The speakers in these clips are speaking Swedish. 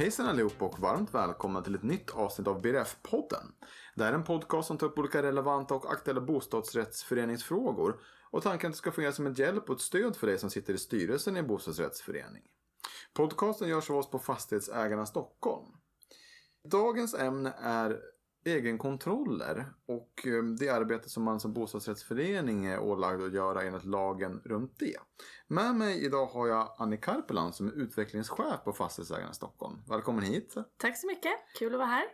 Hejsan allihop och varmt välkomna till ett nytt avsnitt av BRF-podden. Det här är en podcast som tar upp olika relevanta och aktuella bostadsrättsföreningsfrågor. Och tanken är att det ska fungera som en hjälp och ett stöd för dig som sitter i styrelsen i en bostadsrättsförening. Podcasten görs av oss på Fastighetsägarna Stockholm. Dagens ämne är egenkontroller och eh, det arbete som man som bostadsrättsförening är ålagd att göra enligt lagen runt det. Med mig idag har jag Annie Karpeland som är utvecklingschef på Fastighetsägarna Stockholm. Välkommen hit! Tack så mycket, kul att vara här.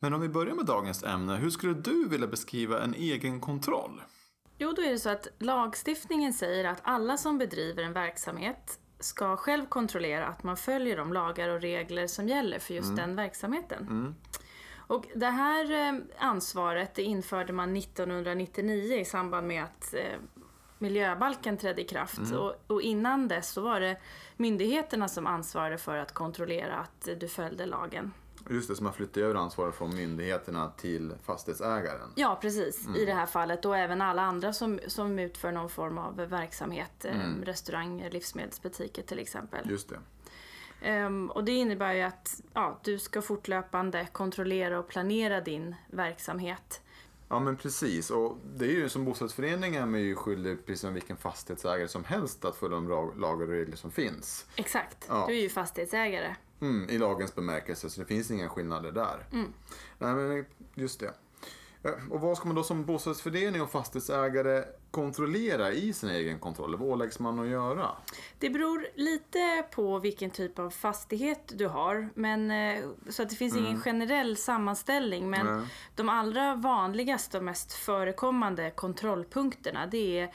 Men om vi börjar med dagens ämne, hur skulle du vilja beskriva en egenkontroll? Jo, då är det så att lagstiftningen säger att alla som bedriver en verksamhet ska själv kontrollera att man följer de lagar och regler som gäller för just mm. den verksamheten. Mm. Och det här eh, ansvaret det införde man 1999 i samband med att eh, miljöbalken trädde i kraft. Mm. Och, och, innan dess så var det myndigheterna som ansvarade för att kontrollera att du följde lagen. Just det, så man flyttar över ansvaret från myndigheterna till fastighetsägaren. Ja, precis. Mm. I det här fallet. Och även alla andra som, som utför någon form av verksamhet. Eh, mm. Restauranger, livsmedelsbutiker till exempel. Just det. Um, och det innebär ju att ja, du ska fortlöpande kontrollera och planera din verksamhet. Ja men precis och det är ju som bostadsförening är man ju skyldig precis som vilken fastighetsägare som helst att följa de lagar och regler som finns. Exakt, ja. du är ju fastighetsägare. Mm, I lagens bemärkelse så det finns inga skillnader där. Mm. Nej men just det. Och vad ska man då som bostadsförening och fastighetsägare kontrollera i sin egen kontroll? Vad åläggs man att göra? Det beror lite på vilken typ av fastighet du har. Men, eh, så att det finns mm. ingen generell sammanställning. Men Nej. de allra vanligaste och mest förekommande kontrollpunkterna det är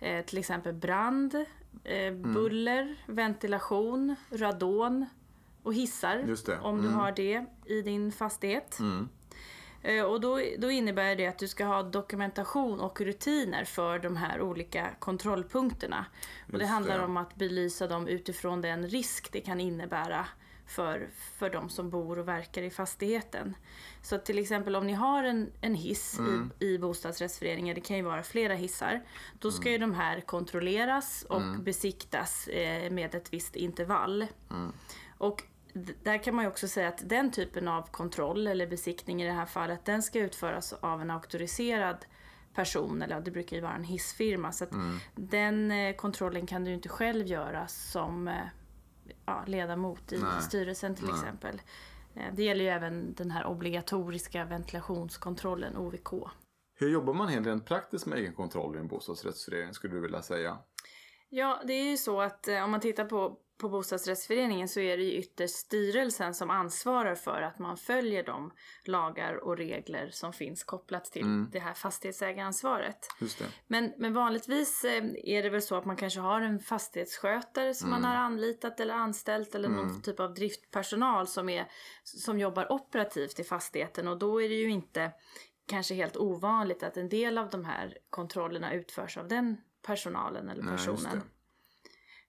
eh, till exempel brand, eh, mm. buller, mm. ventilation, radon och hissar. Om mm. du har det i din fastighet. Eh, och då, då innebär det att du ska ha dokumentation och rutiner för de här olika kontrollpunkterna. och det handlar det. om att belysa dem utifrån den risk det kan innebära för, för de som bor och verkar i fastigheten. Så till exempel om ni har en, en hiss mm. i, i bostadsrättsföreningen, det kan ju vara flera hissar, då ska mm. ju de här kontrolleras och mm. besiktas eh, med ett visst intervall. Mm. Och där kan man ju också säga att den typen av kontroll, eller besiktning i det här fallet, den ska utföras av en auktoriserad person, eller det brukar ju vara en hissfirma. Så mm. den eh, kontrollen kan du inte själv göra som eh, ja, ledamot i Nej. styrelsen till Nej. exempel. Eh, det gäller ju även den här obligatoriska ventilationskontrollen, OVK. Hur jobbar man rent praktiskt med egenkontroll i en bostadsrättsförening skulle du vilja säga? Ja, det är ju så att om man tittar på på bostadsrättsföreningen så är det ju ytterst styrelsen som ansvarar för att man följer de lagar och regler som finns kopplat till mm. det här fastighetsägaransvaret. Just Men, men vanligtvis eh, är det väl så att man kanske har en fastighetsskötare som mm. man har anlitat eller anställt eller mm. någon typ av driftpersonal som, är, som jobbar operativt i fastigheten och då är det ju inte kanske helt ovanligt att en del av de här kontrollerna utförs av den personalen eller personen. Nej,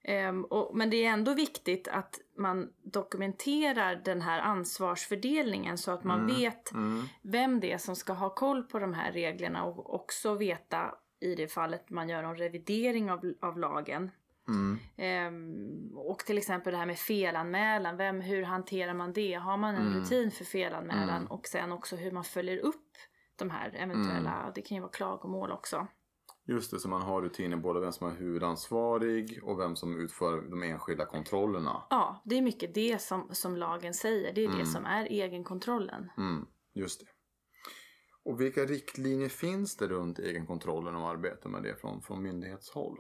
Um, och, men det är ändå viktigt att man dokumenterar den här ansvarsfördelningen så att man mm. vet mm. vem det är som ska ha koll på de här reglerna och också veta i det fallet man gör en revidering av, av lagen. Mm. Um, och till exempel det här med felanmälan, vem, hur hanterar man det? Har man en mm. rutin för felanmälan? Mm. Och sen också hur man följer upp de här eventuella, mm. det kan ju vara klagomål också. Just det, så man har rutiner både vem som är huvudansvarig och vem som utför de enskilda kontrollerna. Ja, det är mycket det som, som lagen säger. Det är mm. det som är egenkontrollen. Mm, just det. Och vilka riktlinjer finns det runt egenkontrollen och arbete med det från, från myndighetshåll?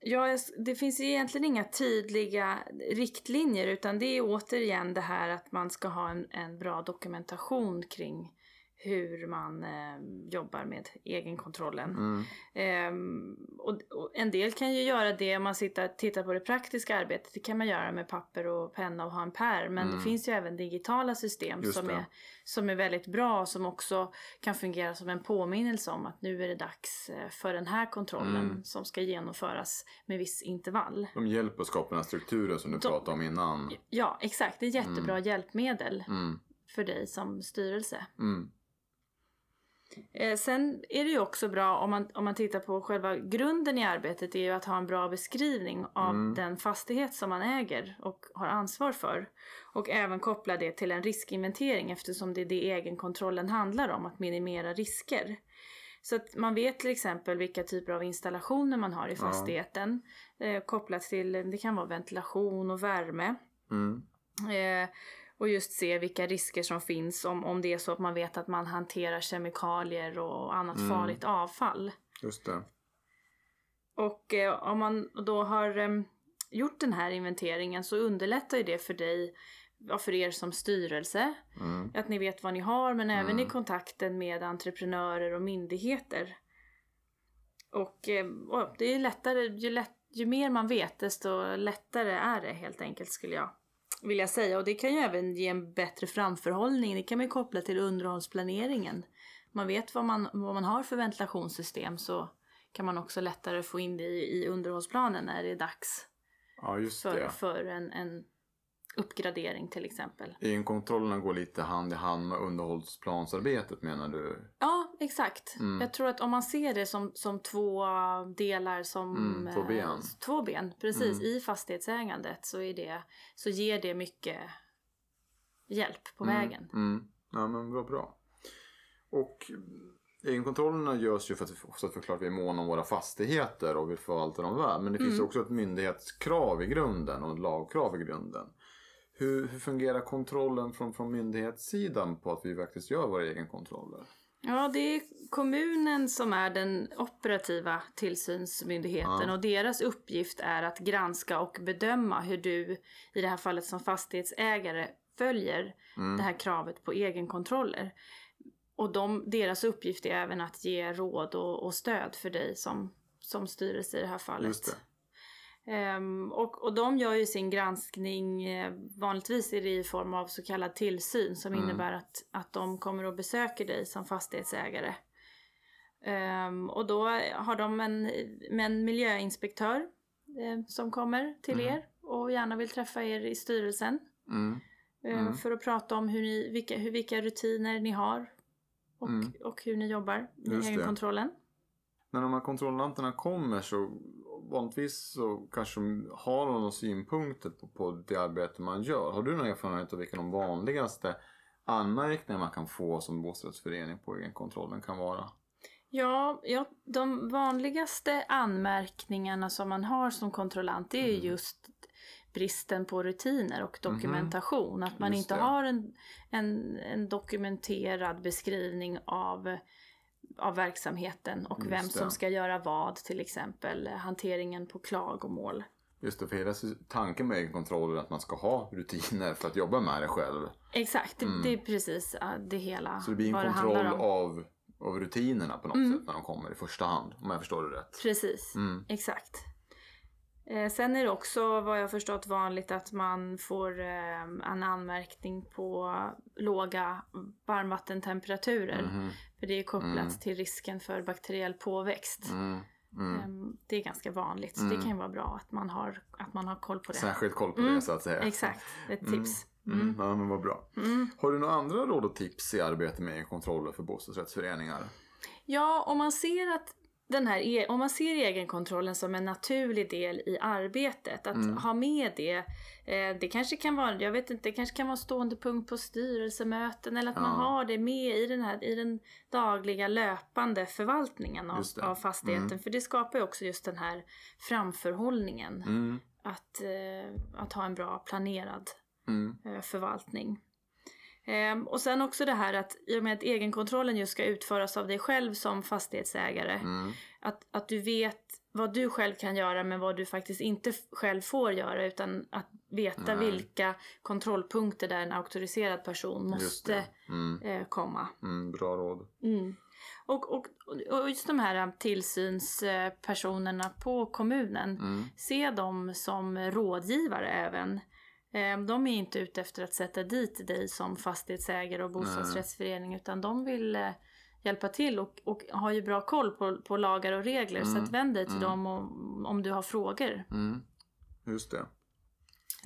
Ja, det finns egentligen inga tydliga riktlinjer utan det är återigen det här att man ska ha en, en bra dokumentation kring hur man eh, jobbar med egenkontrollen. Mm. Ehm, och, och, en del kan ju göra det om man sitter, tittar på det praktiska arbetet. Det kan man göra med papper och penna och ha en pärm. Men mm. det finns ju även digitala system som är, som är väldigt bra. Som också kan fungera som en påminnelse om att nu är det dags eh, för den här kontrollen mm. som ska genomföras med viss intervall. De hjälper att skapa den här strukturen som du De, pratade om innan. Ja, exakt. Det är jättebra mm. hjälpmedel mm. för dig som styrelse. Eh, sen är det ju också bra om man, om man tittar på själva grunden i arbetet är ju att ha en bra beskrivning av Mm. den fastighet som man äger och har ansvar för. Och även koppla det till en riskinventering eftersom det är det egenkontrollen handlar om, att minimera risker. Så att man vet till exempel vilka typer av installationer man har i fastigheten. Eh, kopplat till, det kan vara ventilation och värme. Mm. Eh, och just se vilka risker som finns om, om det är så att man vet att man hanterar kemikalier och annat Mm. farligt avfall. Just det. Och eh, om man då har eh, gjort den här inventeringen så underlättar ju det för dig, ja, för er som styrelse, Mm. att ni vet vad ni har men även Mm. i kontakten med entreprenörer och myndigheter. Och, eh, och det är ju lättare, ju, lätt, ju mer man vet desto lättare är det helt enkelt skulle jag vilja säga. Och det kan ju även ge en bättre framförhållning. Det kan man ju koppla till underhållsplaneringen. Man vet vad man, vad man har för ventilationssystem så kan man också lättare få in det i, i underhållsplanen när det är dags Ja, för, för en, en uppgradering till exempel. Egenkontrollerna går lite hand i hand med underhållsplansarbetet menar du? Ja, exakt. Mm. Jag tror att om man ser det som, som två delar som... Mm, två eh, ben. två ben, precis. Mm. I fastighetsägandet så, är det, så ger det mycket hjälp på Mm, vägen. Mm. Ja, men vad bra. Och egenkontrollerna görs ju för att, så att förklara att vi är måna om våra fastigheter och vill förvalta dem väl. Men det finns Mm. också ett myndighetskrav i grunden och ett lagkrav i grunden. Hur, hur fungerar kontrollen från, från myndighetssidan på att vi faktiskt gör våra egenkontroller? Ja, det är kommunen som är den operativa tillsynsmyndigheten Ja. och deras uppgift är att granska och bedöma hur du, i det här fallet som fastighetsägare, följer Mm. det här kravet på egenkontroller. Och de, deras uppgift är även att ge råd och, och stöd för dig som, som styrelse i det här fallet. Just det. Ehm, och, och de gör ju sin granskning, eh, vanligtvis är det i form av så kallad tillsyn som Mm. innebär att, att de kommer och besöker dig som fastighetsägare. Ehm, och då har de en, en miljöinspektör eh, som kommer till Mm. er och gärna vill träffa er i styrelsen. Mm. Mm. För att prata om hur ni, vilka, hur, vilka rutiner ni har och, Mm. och hur ni jobbar med egenkontrollen. När de här kontrollanterna kommer så vanligtvis så kanske de har några synpunkter på, på det arbete man gör. Har du någon erfarenhet av vilka de vanligaste anmärkningar man kan få som bostadsrättsförening på egenkontrollen kan vara? Ja, ja, de vanligaste anmärkningarna som man har som kontrollant det är Mm. just bristen på rutiner och dokumentation. Att man Just inte det. har en, en, en dokumenterad beskrivning av, av verksamheten och Just vem det. som ska göra vad, till exempel hanteringen på klagomål. Just det, för hela tanken med egenkontroll är att man ska ha rutiner för att jobba med det själv. Exakt, det, Mm. det är precis det hela Så det blir en det kontroll av, av rutinerna på något Mm. sätt när de kommer i första hand. Om jag förstår det rätt. Precis. Mm. Exakt. Eh, sen är det också vad jag förstått vanligt att man får eh, en anmärkning på låga varmvattentemperaturer. Mhm. För det är kopplat Mm. till risken för bakteriell påväxt. Mm. Mm. Eh, det är ganska vanligt. Så Mm. det kan ju vara bra att man har, att man har koll på det. Särskilt koll på Mm. det så att säga. Exakt, ett Mm. tips. Mm. Mm. Ja, men vad bra. Mm. Har du några andra råd och tips i arbetet med egenkontroller för bostadsrättsföreningar? Ja, om man ser att den här, e- om man ser egenkontrollen som en naturlig del i arbetet, att Mm. ha med det. Eh, det kanske kan vara, jag vet inte, det kanske kan vara stående punkt på styrelsemöten eller att man Ja. har det med i den här, i den dagliga löpande förvaltningen av, av fastigheten. Mm. För det skapar ju också just den här framförhållningen. Mm. Att, eh, att ha en bra planerad Mm. eh, förvaltning. Ehm, och sen också det här att i och med att egenkontrollen just ska utföras av dig själv som fastighetsägare. Mm. Att, att du vet vad du själv kan göra men vad du faktiskt inte själv får göra. Utan att veta Nej. vilka kontrollpunkter där en auktoriserad person måste. Mm. eh, komma. Mm. Bra råd. Mm. Och, och, och just de här tillsynspersonerna på kommunen. Mm. Se dem som rådgivare även. Eh, De är inte ute efter att sätta dit dig som fastighetsägare och bostadsrättsförening utan de vill eh, hjälpa till och, och har ju bra koll på, på lagar och regler så Mm, att vänd dig till mm. dem om, om du har frågor. Mm. Just det.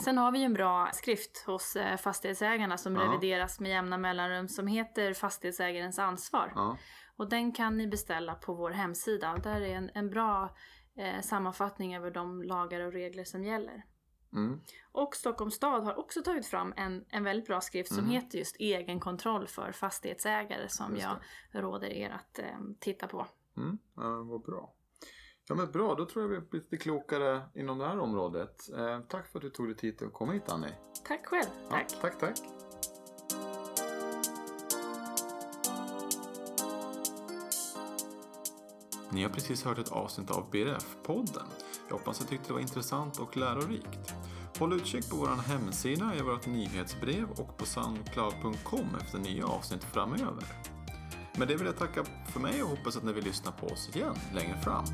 Sen har vi ju en bra skrift hos eh, fastighetsägarna som Ja. revideras med jämna mellanrum som heter Fastighetsägarens ansvar. Ja. Och den kan ni beställa på vår hemsida. Där är en, en bra eh, sammanfattning över de lagar och regler som gäller. Mm. Och Stockholms stad har också tagit fram en, en väldigt bra skrift som Mm. heter just Egenkontroll för fastighetsägare som jag råder er att eh, titta på. Mm. Ja, vad bra. Ja men bra, då tror jag vi blir lite klokare inom det här området. Eh, tack för att du tog dig tid att komma hit Annie. Tack själv. Tack. Ja, tack, tack. Ni har precis hört ett avsnitt av BRF-podden. Jag hoppas att ni tyckte det var intressant och lärorikt. Håll utkik på vår hemsida, i vårt nyhetsbrev och på soundcloud.com efter nya avsnitt framöver. Med det vill jag tacka för mig och hoppas att ni vill lyssna på oss igen längre fram.